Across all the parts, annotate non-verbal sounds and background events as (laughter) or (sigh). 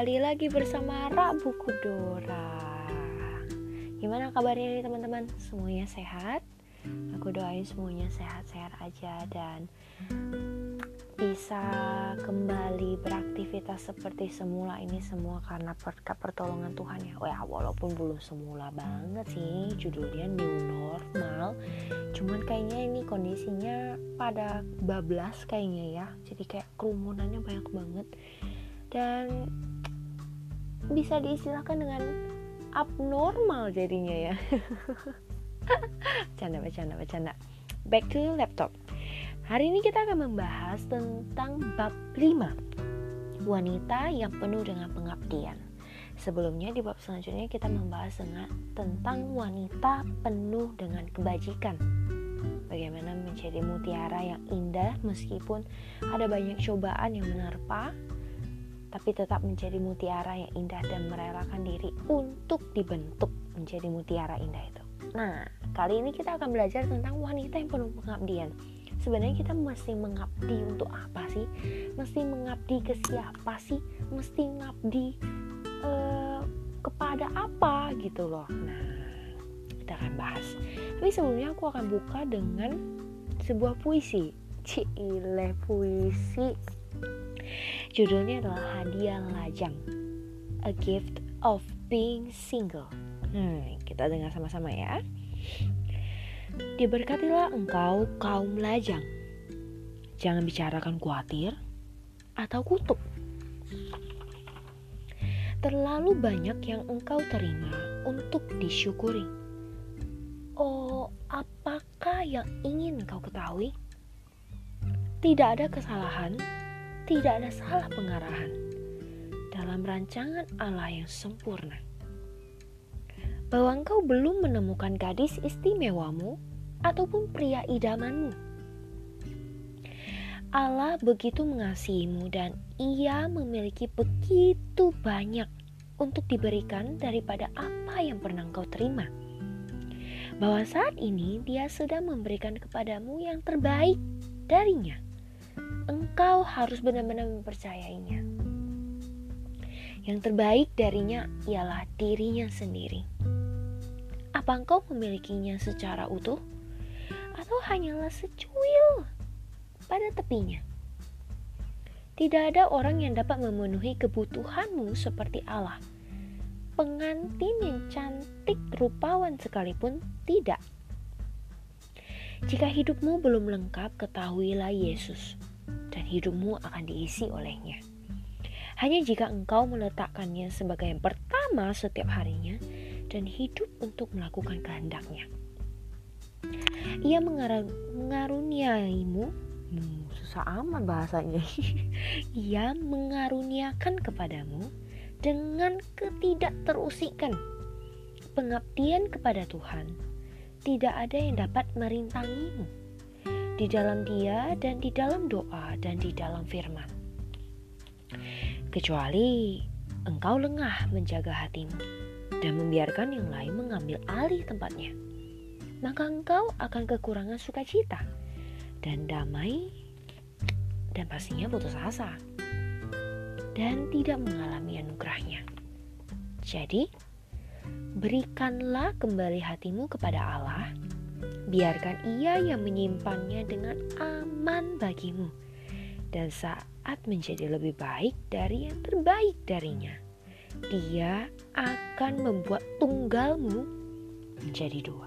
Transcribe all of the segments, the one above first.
kembali lagi bersama Rabu Kudora Gimana kabarnya nih teman-teman? Semuanya sehat? Aku doain semuanya sehat-sehat aja dan bisa kembali beraktivitas seperti semula ini semua karena berkat pertolongan Tuhan ya. Wah, walaupun belum semula banget sih judulnya new normal. Cuman kayaknya ini kondisinya pada bablas kayaknya ya. Jadi kayak kerumunannya banyak banget dan bisa diistilahkan dengan abnormal jadinya ya. (laughs) Canda bercanda bercanda. Back to laptop. Hari ini kita akan membahas tentang bab 5 wanita yang penuh dengan pengabdian. Sebelumnya di bab selanjutnya kita membahas dengan tentang wanita penuh dengan kebajikan. Bagaimana menjadi mutiara yang indah meskipun ada banyak cobaan yang menerpa tapi tetap menjadi mutiara yang indah dan merelakan diri untuk dibentuk menjadi mutiara indah itu. Nah, kali ini kita akan belajar tentang wanita yang penuh pengabdian. Sebenarnya kita mesti mengabdi untuk apa sih? Mesti mengabdi ke siapa sih? Mesti mengabdi uh, kepada apa gitu loh. Nah, kita akan bahas. Tapi sebelumnya aku akan buka dengan sebuah puisi. Cile puisi Judulnya adalah Hadiah Lajang A Gift of Being Single. Hmm, kita dengar sama-sama ya. Diberkatilah engkau kaum lajang. Jangan bicarakan khawatir atau kutuk. Terlalu banyak yang engkau terima untuk disyukuri. Oh, apakah yang ingin engkau ketahui? Tidak ada kesalahan tidak ada salah pengarahan dalam rancangan Allah yang sempurna. Bahwa engkau belum menemukan gadis istimewamu ataupun pria idamanmu. Allah begitu mengasihimu dan ia memiliki begitu banyak untuk diberikan daripada apa yang pernah engkau terima. Bahwa saat ini dia sedang memberikan kepadamu yang terbaik darinya engkau harus benar-benar mempercayainya. Yang terbaik darinya ialah dirinya sendiri. Apa engkau memilikinya secara utuh? Atau hanyalah secuil pada tepinya? Tidak ada orang yang dapat memenuhi kebutuhanmu seperti Allah. Pengantin yang cantik rupawan sekalipun tidak. Jika hidupmu belum lengkap, ketahuilah Yesus hidupmu akan diisi olehnya. Hanya jika engkau meletakkannya sebagai yang pertama setiap harinya dan hidup untuk melakukan kehendaknya. Ia mengaruniaimu, hmm, susah amat bahasanya. (laughs) Ia mengaruniakan kepadamu dengan ketidakterusikan pengabdian kepada Tuhan. Tidak ada yang dapat merintangimu di dalam dia dan di dalam doa dan di dalam firman. Kecuali engkau lengah menjaga hatimu dan membiarkan yang lain mengambil alih tempatnya, maka engkau akan kekurangan sukacita dan damai dan pastinya putus asa dan tidak mengalami anugerahnya. Jadi, berikanlah kembali hatimu kepada Allah biarkan ia yang menyimpannya dengan aman bagimu. Dan saat menjadi lebih baik dari yang terbaik darinya, dia akan membuat tunggalmu menjadi dua.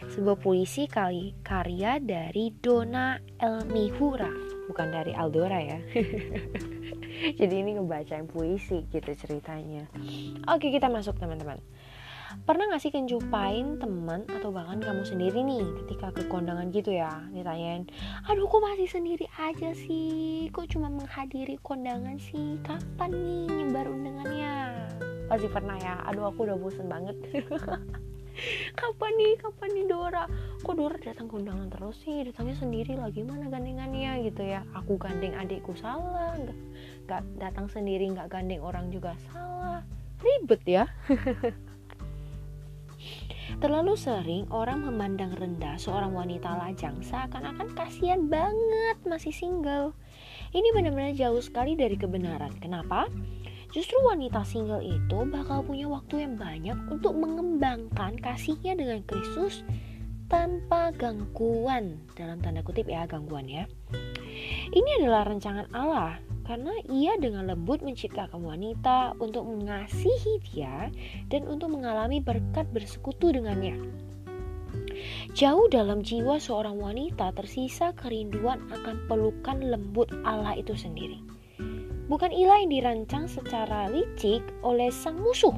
Sebuah puisi kali karya dari Dona Elmihura, bukan dari Aldora ya. (laughs) Jadi ini ngebacain puisi gitu ceritanya. Oke kita masuk teman-teman. Pernah gak sih kenjupain teman atau bahkan kamu sendiri nih ketika ke kondangan gitu ya Ditanyain, aduh kok masih sendiri aja sih? Kok cuma menghadiri kondangan sih? Kapan nih nyebar undangannya? Pasti pernah ya, aduh aku udah bosen banget. (laughs) Kapan nih, kapan nih Dora? Kok Dora datang ke undangan terus sih? Datangnya sendiri lah, gimana gandengannya gitu ya. Aku gandeng adikku salah. Gak, gak datang sendiri, gak gandeng orang juga salah. Ribet ya (laughs) Terlalu sering orang memandang rendah seorang wanita lajang seakan-akan kasihan banget masih single. Ini benar-benar jauh sekali dari kebenaran. Kenapa? Justru wanita single itu bakal punya waktu yang banyak untuk mengembangkan kasihnya dengan Kristus tanpa gangguan dalam tanda kutip ya gangguan ya. Ini adalah rancangan Allah karena ia dengan lembut menciptakan wanita untuk mengasihi dia dan untuk mengalami berkat bersekutu dengannya. Jauh dalam jiwa seorang wanita tersisa kerinduan akan pelukan lembut Allah itu sendiri. Bukan ilah yang dirancang secara licik oleh sang musuh.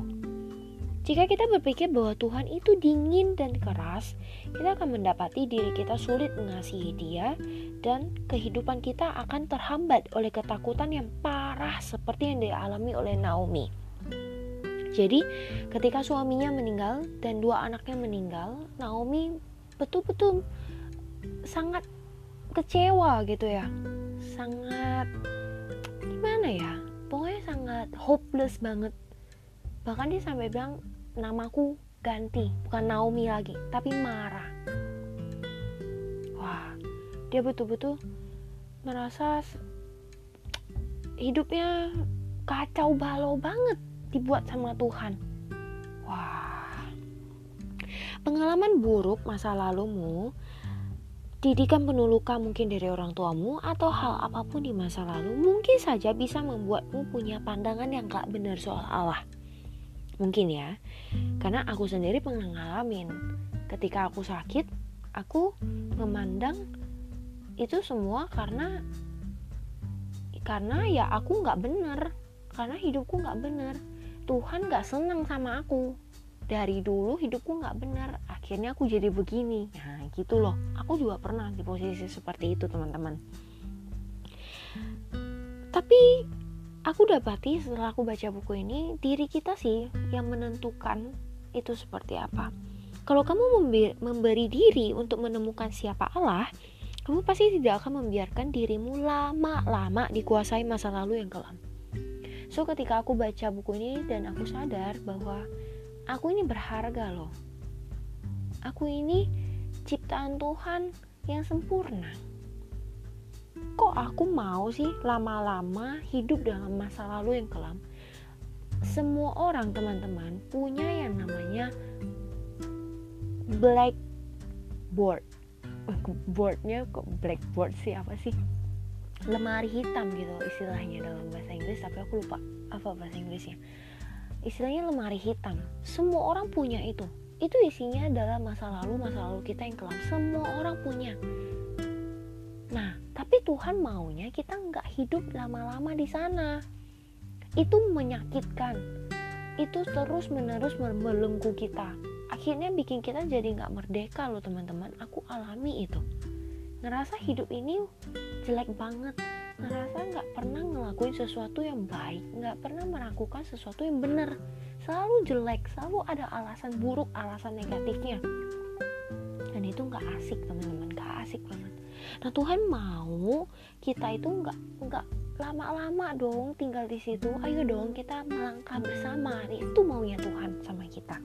Jika kita berpikir bahwa Tuhan itu dingin dan keras, kita akan mendapati diri kita sulit mengasihi Dia, dan kehidupan kita akan terhambat oleh ketakutan yang parah seperti yang dialami oleh Naomi. Jadi, ketika suaminya meninggal dan dua anaknya meninggal, Naomi betul-betul sangat kecewa gitu ya. Sangat gimana ya? Pokoknya sangat hopeless banget. Bahkan dia sampai bilang namaku ganti, bukan Naomi lagi, tapi Mara. Wah, dia betul-betul merasa hidupnya kacau balau banget dibuat sama Tuhan. Wah. Pengalaman buruk masa lalumu, didikan penulukan mungkin dari orang tuamu atau hal apa pun di masa lalu mungkin saja bisa membuatmu punya pandangan yang gak benar soal Allah. Mungkin ya, karena aku sendiri pernah ngalamin. Ketika aku sakit, aku memandang itu semua karena karena ya aku nggak benar karena hidupku nggak benar Tuhan gak senang sama aku. Dari dulu hidupku gak benar akhirnya aku jadi begini. Nah gitu loh. Aku juga pernah di posisi seperti itu teman-teman. Tapi aku dapati setelah aku baca buku ini diri kita sih yang menentukan itu seperti apa kalau kamu memberi, diri untuk menemukan siapa Allah kamu pasti tidak akan membiarkan dirimu lama-lama dikuasai masa lalu yang kelam So ketika aku baca buku ini dan aku sadar bahwa aku ini berharga loh. Aku ini ciptaan Tuhan yang sempurna. Kok aku mau sih lama-lama hidup dalam masa lalu yang kelam? Semua orang teman-teman punya yang namanya blackboard. Boardnya kok blackboard sih apa sih? lemari hitam gitu istilahnya dalam bahasa Inggris tapi aku lupa apa bahasa Inggrisnya istilahnya lemari hitam semua orang punya itu itu isinya adalah masa lalu masa lalu kita yang kelam semua orang punya nah tapi Tuhan maunya kita nggak hidup lama-lama di sana. Itu menyakitkan. Itu terus menerus membelenggu kita. Akhirnya bikin kita jadi nggak merdeka loh teman-teman. Aku alami itu. Ngerasa hidup ini jelek banget. Ngerasa nggak pernah ngelakuin sesuatu yang baik. Nggak pernah melakukan sesuatu yang benar. Selalu jelek selalu ada alasan buruk alasan negatifnya itu nggak asik teman-teman nggak asik banget nah Tuhan mau kita itu nggak nggak lama-lama dong tinggal di situ ayo dong kita melangkah bersama itu maunya Tuhan sama kita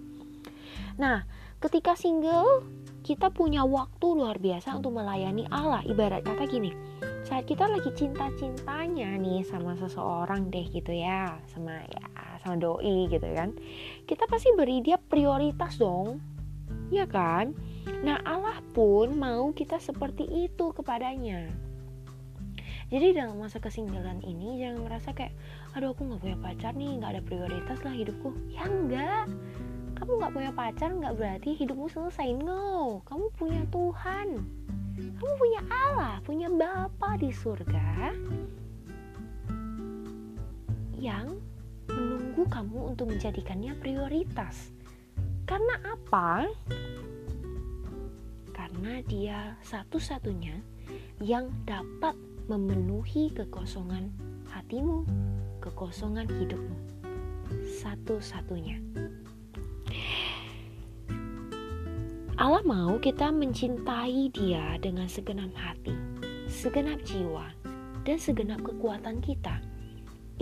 nah ketika single kita punya waktu luar biasa untuk melayani Allah. Ibarat kata gini, saat kita lagi cinta-cintanya nih sama seseorang deh gitu ya, sama ya sama doi gitu kan. Kita pasti beri dia prioritas dong. Ya kan? Nah, Allah pun mau kita seperti itu kepadanya. Jadi dalam masa kesinggalan ini jangan merasa kayak, aduh aku nggak punya pacar nih, nggak ada prioritas lah hidupku. Ya enggak, kamu nggak punya pacar nggak berarti hidupmu selesai. No kamu punya Tuhan. Kamu punya Allah punya Bapa di surga yang menunggu kamu untuk menjadikannya prioritas. Karena apa karena dia satu-satunya yang dapat memenuhi kekosongan hatimu, kekosongan hidupmu. Satu-satunya. Allah mau kita mencintai Dia dengan segenap hati, segenap jiwa, dan segenap kekuatan kita.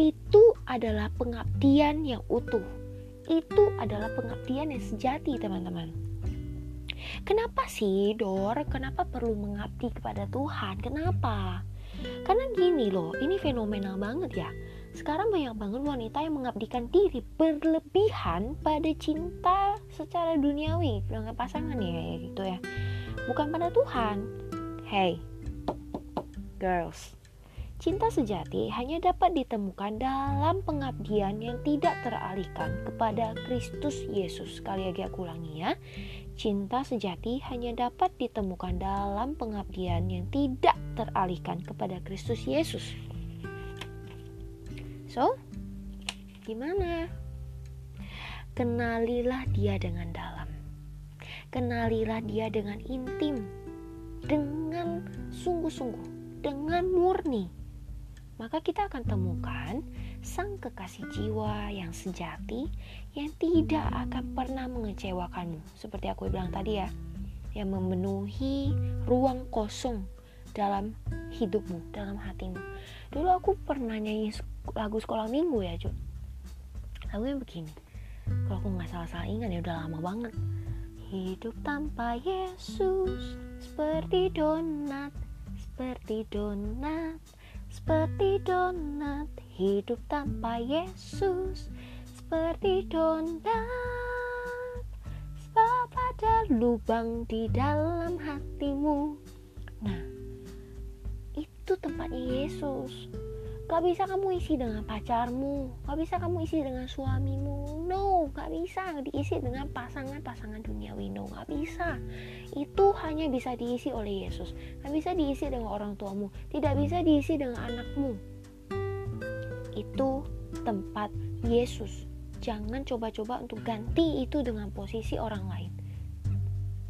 Itu adalah pengabdian yang utuh. Itu adalah pengabdian yang sejati, teman-teman. Kenapa sih, Dor? Kenapa perlu mengabdi kepada Tuhan? Kenapa? Karena gini loh, ini fenomenal banget ya. sekarang banyak banget wanita yang mengabdikan diri berlebihan pada cinta secara duniawi dengan pasangan ya gitu ya bukan pada Tuhan hey girls Cinta sejati hanya dapat ditemukan dalam pengabdian yang tidak teralihkan kepada Kristus Yesus. Kali lagi aku ulangi ya. Cinta sejati hanya dapat ditemukan dalam pengabdian yang tidak teralihkan kepada Kristus Yesus. So, gimana? Kenalilah dia dengan dalam. Kenalilah dia dengan intim, dengan sungguh-sungguh, dengan murni. Maka kita akan temukan sang kekasih jiwa yang sejati yang tidak akan pernah mengecewakanmu. Seperti aku bilang tadi ya, yang memenuhi ruang kosong dalam hidupmu, dalam hatimu. Dulu aku pernah nyanyi lagu sekolah minggu ya cuy lagunya begini kalau aku nggak salah-salah ingat ya udah lama banget hidup tanpa Yesus seperti donat seperti donat seperti donat hidup tanpa Yesus. Seperti donat sebab ada lubang di dalam hatimu. Nah itu tempatnya Yesus Gak bisa kamu isi dengan pacarmu. Gak bisa kamu isi dengan suamimu. No, gak bisa. Diisi dengan pasangan-pasangan duniawi. No, gak bisa. Itu hanya bisa diisi oleh Yesus. Gak bisa diisi dengan orang tuamu. Tidak bisa diisi dengan anakmu. Itu tempat Yesus. Jangan coba-coba untuk ganti itu dengan posisi orang lain.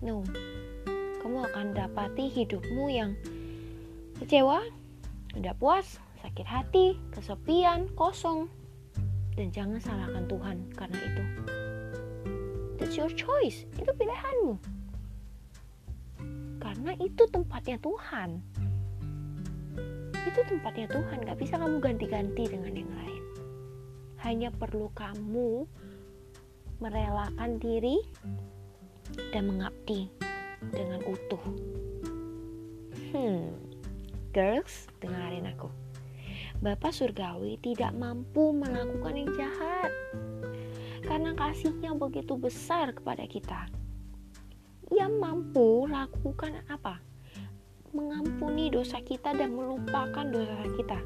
No. Kamu akan dapati hidupmu yang kecewa, tidak puas, sakit hati, kesepian, kosong. Dan jangan salahkan Tuhan karena itu. That's your choice. Itu pilihanmu. Karena itu tempatnya Tuhan. Itu tempatnya Tuhan. Gak bisa kamu ganti-ganti dengan yang lain. Hanya perlu kamu merelakan diri dan mengabdi dengan utuh. Hmm, girls, dengarin aku. Bapak Surgawi tidak mampu melakukan yang jahat karena kasihnya begitu besar kepada kita. Ia mampu lakukan apa? Mengampuni dosa kita dan melupakan dosa kita.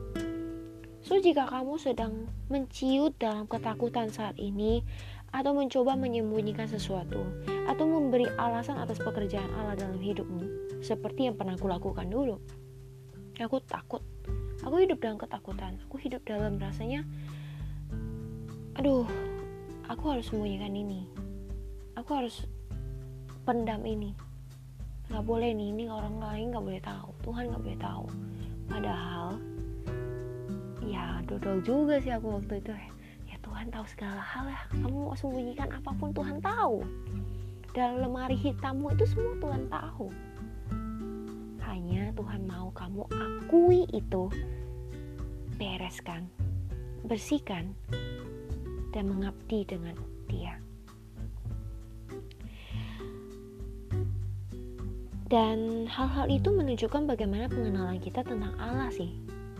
So, jika kamu sedang menciut dalam ketakutan saat ini, atau mencoba menyembunyikan sesuatu, atau memberi alasan atas pekerjaan Allah dalam hidupmu, seperti yang pernah aku lakukan dulu, aku takut aku hidup dalam ketakutan. Aku hidup dalam rasanya aduh aku harus sembunyikan ini. Aku harus pendam ini. Nggak boleh nih ini orang lain nggak boleh tahu. Tuhan nggak boleh tahu. Padahal ya dodol juga sih aku waktu itu. Ya Tuhan tahu segala hal ya. Kamu mau sembunyikan apa pun Tuhan tahu. Dalam lemari hitammu itu semua Tuhan tahu hanya Tuhan mau kamu akui itu, bereskan, bersihkan, dan mengabdi dengan Dia. Dan hal-hal itu menunjukkan bagaimana pengenalan kita tentang Allah sih.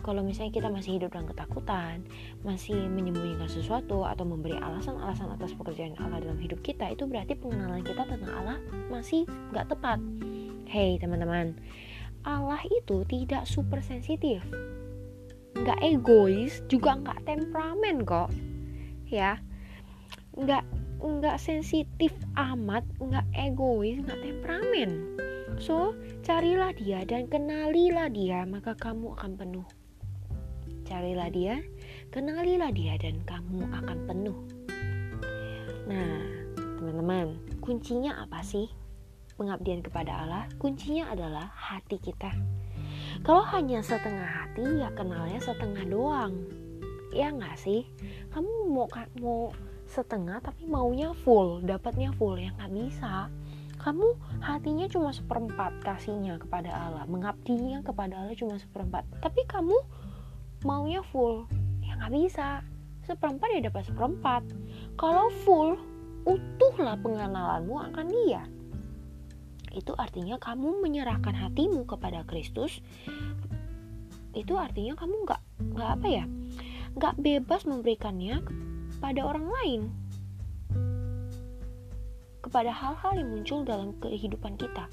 Kalau misalnya kita masih hidup dalam ketakutan, masih menyembunyikan sesuatu atau memberi alasan-alasan atas pekerjaan Allah dalam hidup kita, itu berarti pengenalan kita tentang Allah masih nggak tepat. Hey teman-teman, Allah itu tidak super sensitif nggak egois juga nggak temperamen kok. Ya nggak nggak sensitif amat nggak egois nggak temperamen. So carilah dia dan kenalilah dia maka kamu akan penuh. Carilah dia kenalilah dia dan kamu akan penuh. Nah teman-teman kuncinya apa sih pengabdian kepada Allah, kuncinya adalah hati kita. Kalau hanya setengah hati, ya kenalnya setengah doang. Ya nggak sih? Kamu mau mau setengah tapi maunya full, dapatnya full, ya nggak bisa. Kamu hatinya cuma seperempat kasihnya kepada Allah, mengabdinya kepada Allah cuma seperempat. Tapi kamu maunya full, ya nggak bisa. Seperempat ya dapat seperempat. Kalau full, utuhlah pengenalanmu akan dia itu artinya kamu menyerahkan hatimu kepada Kristus. Itu artinya kamu nggak nggak apa ya gak bebas memberikannya kepada orang lain. Kepada hal-hal yang muncul dalam kehidupan kita.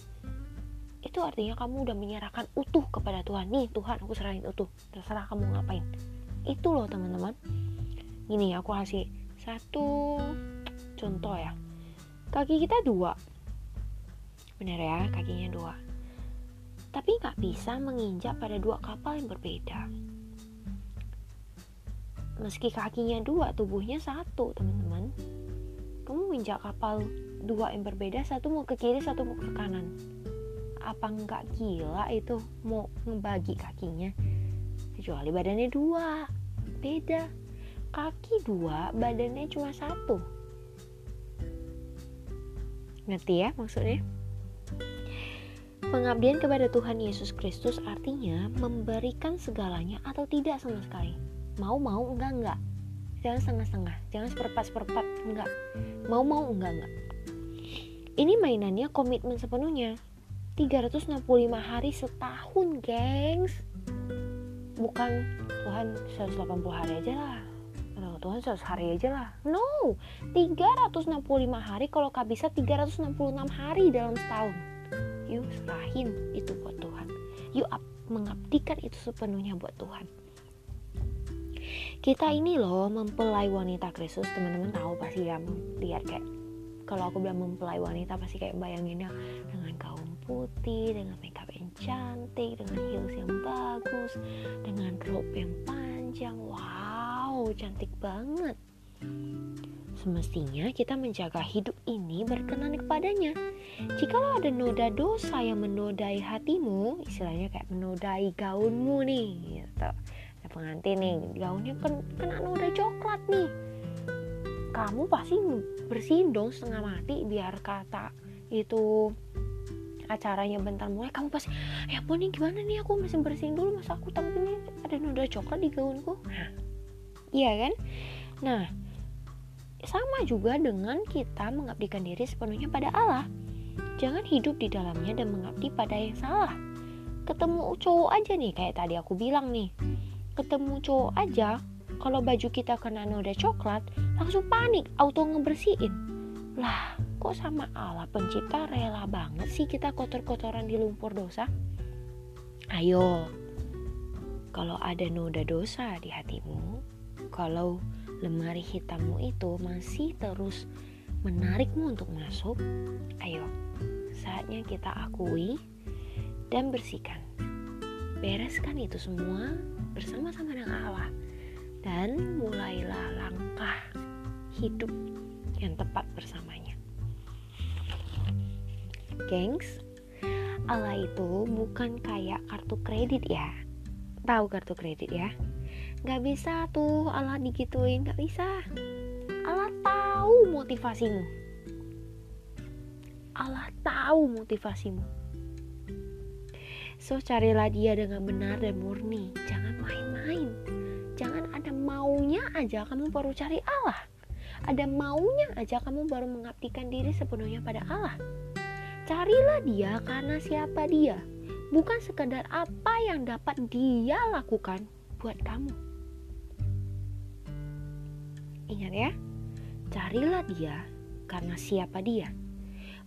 Itu artinya kamu udah menyerahkan utuh kepada Tuhan. Nih Tuhan aku serahin utuh. Terserah kamu ngapain. Itu loh teman-teman. Ini aku kasih satu contoh ya. Kaki kita dua bener ya kakinya dua. Tapi nggak bisa menginjak pada dua kapal yang berbeda. Meski kakinya dua tubuhnya satu teman-teman. Kamu menginjak kapal dua yang berbeda satu mau ke kiri satu mau ke kanan. Apa nggak gila itu mau ngebagi kakinya? Kecuali badannya dua. Beda. Kaki dua badannya cuma satu. Ngerti ya maksudnya Pengabdian kepada Tuhan Yesus Kristus artinya memberikan segalanya atau tidak sama sekali. Mau-mau, enggak-enggak. Jangan setengah-setengah, jangan seperempat-seperempat, enggak. Mau-mau, enggak-enggak. Ini mainannya komitmen sepenuhnya. 365 hari setahun, gengs. Bukan Tuhan 180 hari aja lah. Aduh, Tuhan 100 hari aja lah. No, 365 hari kalau kak bisa 366 hari dalam setahun. Yuk serahin itu buat Tuhan. Yuk mengabdikan itu sepenuhnya buat Tuhan. Kita ini loh mempelai wanita Kristus, teman-teman tahu pasti ya lihat kayak kalau aku bilang mempelai wanita pasti kayak bayanginnya dengan gaun putih dengan makeup yang cantik dengan heels yang bagus dengan robe yang panjang wow cantik banget Semestinya kita menjaga hidup ini berkenan kepadanya. Jikalau ada noda dosa yang menodai hatimu, istilahnya kayak menodai gaunmu nih, gitu. Ada pengantin nih, gaunnya kan kena noda coklat nih. Kamu pasti bersihin dong setengah mati biar kata itu acaranya bentar mulai. Kamu pasti ya ampun nih gimana nih? Aku masih bersihin dulu masa aku tampilnya ada noda coklat di gaunku? Iya kan? Nah sama juga dengan kita mengabdikan diri sepenuhnya pada Allah jangan hidup di dalamnya dan mengabdi pada yang salah ketemu cowok aja nih kayak tadi aku bilang nih ketemu cowok aja kalau baju kita kena noda coklat, langsung panik, auto ngebersihin. Lah, kok sama Allah pencipta rela banget sih kita kotor-kotoran di lumpur dosa? Ayo, kalau ada noda dosa di hatimu, kalau lemari hitammu itu masih terus menarikmu untuk masuk, ayo, saatnya kita akui dan bersihkan. Bereskan itu semua bersama-sama dengan Allah dan mulailah langkah hidup yang tepat bersamanya. Gengs, Allah itu bukan kayak kartu kredit ya. Tahu kartu kredit ya? Gak bisa tuh Allah digituin, gak bisa. Allah tahu motivasimu. Allah tahu motivasimu. So carilah dia dengan benar dan murni. Jangan main-main Jangan ada maunya aja kamu baru cari Allah. Ada maunya aja kamu baru mengabdikan diri sepenuhnya pada Allah. Carilah dia karena siapa dia. Bukan sekedar apa yang dapat dia lakukan buat kamu. Ingat ya, carilah dia karena siapa dia.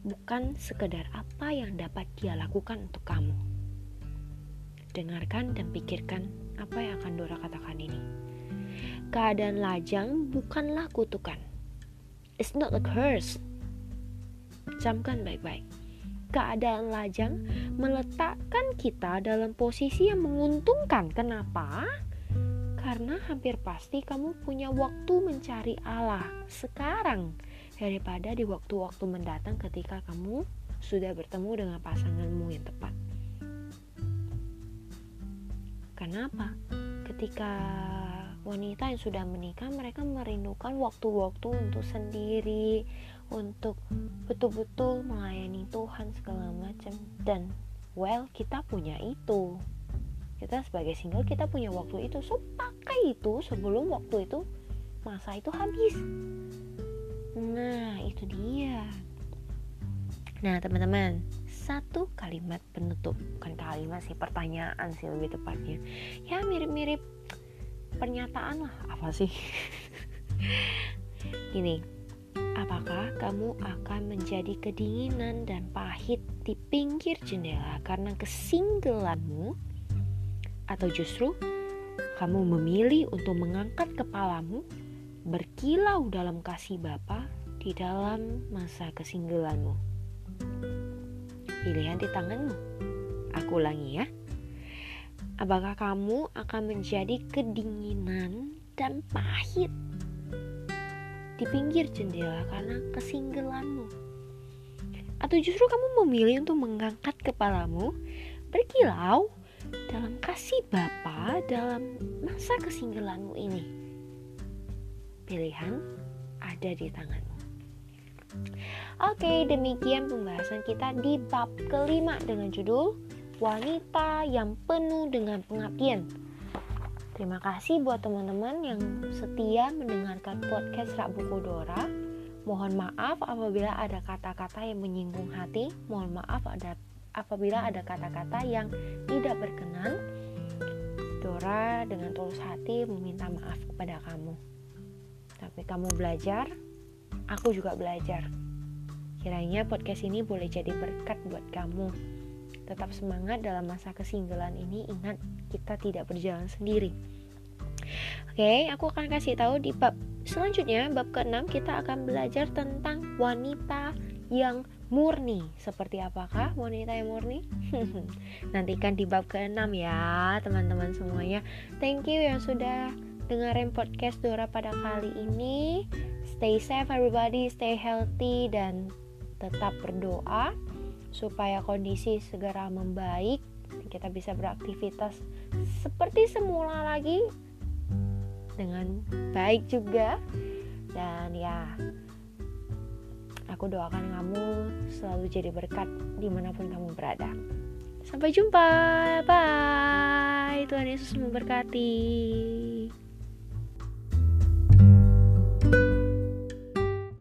Bukan sekedar apa yang dapat dia lakukan untuk kamu. Dengarkan dan pikirkan apa yang akan Dora katakan ini. Keadaan lajang bukanlah kutukan. It's not a curse. Camkan baik-baik. Keadaan lajang meletakkan kita dalam posisi yang menguntungkan. Kenapa? Karena hampir pasti kamu punya waktu mencari Allah sekarang daripada di waktu-waktu mendatang ketika kamu sudah bertemu dengan pasanganmu yang tepat. Kenapa? Ketika wanita yang sudah menikah, mereka merindukan waktu-waktu untuk sendiri, untuk betul-betul melayani Tuhan segala macam. Dan well, kita punya itu. Kita sebagai single kita punya waktu itu, so pakai itu sebelum waktu itu masa itu habis. Nah, itu dia. Nah, teman-teman, satu kalimat penutup. Bukan kalimat sih pertanyaan sih lebih tepatnya. Ya mirip-mirip pernyataan lah. Apa sih? (laughs) Ini apakah kamu akan menjadi kedinginan dan pahit di pinggir jendela karena kesinggelanmu atau justru kamu memilih untuk mengangkat kepalamu berkilau dalam kasih Bapa di dalam masa kesinggelanmu pilihan di tanganmu. Aku ulangi ya. Apakah kamu akan menjadi kedinginan dan pahit di pinggir jendela karena kesinggelanmu? Atau justru kamu memilih untuk mengangkat kepalamu, berkilau dalam kasih Bapa dalam masa kesinggelanmu ini? Pilihan ada di tanganmu. Oke, demikian pembahasan kita di bab kelima dengan judul wanita yang penuh dengan pengabdian. Terima kasih buat teman-teman yang setia mendengarkan podcast Rak Buku Dora. Mohon maaf apabila ada kata-kata yang menyinggung hati. Mohon maaf ada apabila ada kata-kata yang tidak berkenan. Dora dengan tulus hati meminta maaf kepada kamu. Tapi kamu belajar, aku juga belajar. Kiranya podcast ini boleh jadi berkat buat kamu tetap semangat dalam masa kesinggelan ini. Ingat, kita tidak berjalan sendiri. Oke, aku akan kasih tahu di bab selanjutnya, bab ke-6 kita akan belajar tentang wanita yang murni. Seperti apakah wanita yang murni? (laughs) Nantikan di bab ke-6 ya, teman-teman semuanya. Thank you yang sudah dengerin podcast Dora pada kali ini. Stay safe everybody, stay healthy dan tetap berdoa supaya kondisi segera membaik kita bisa beraktivitas seperti semula lagi dengan baik juga dan ya aku doakan kamu selalu jadi berkat di mana pun kamu berada. Sampai jumpa. Bye. Tuhan Yesus memberkati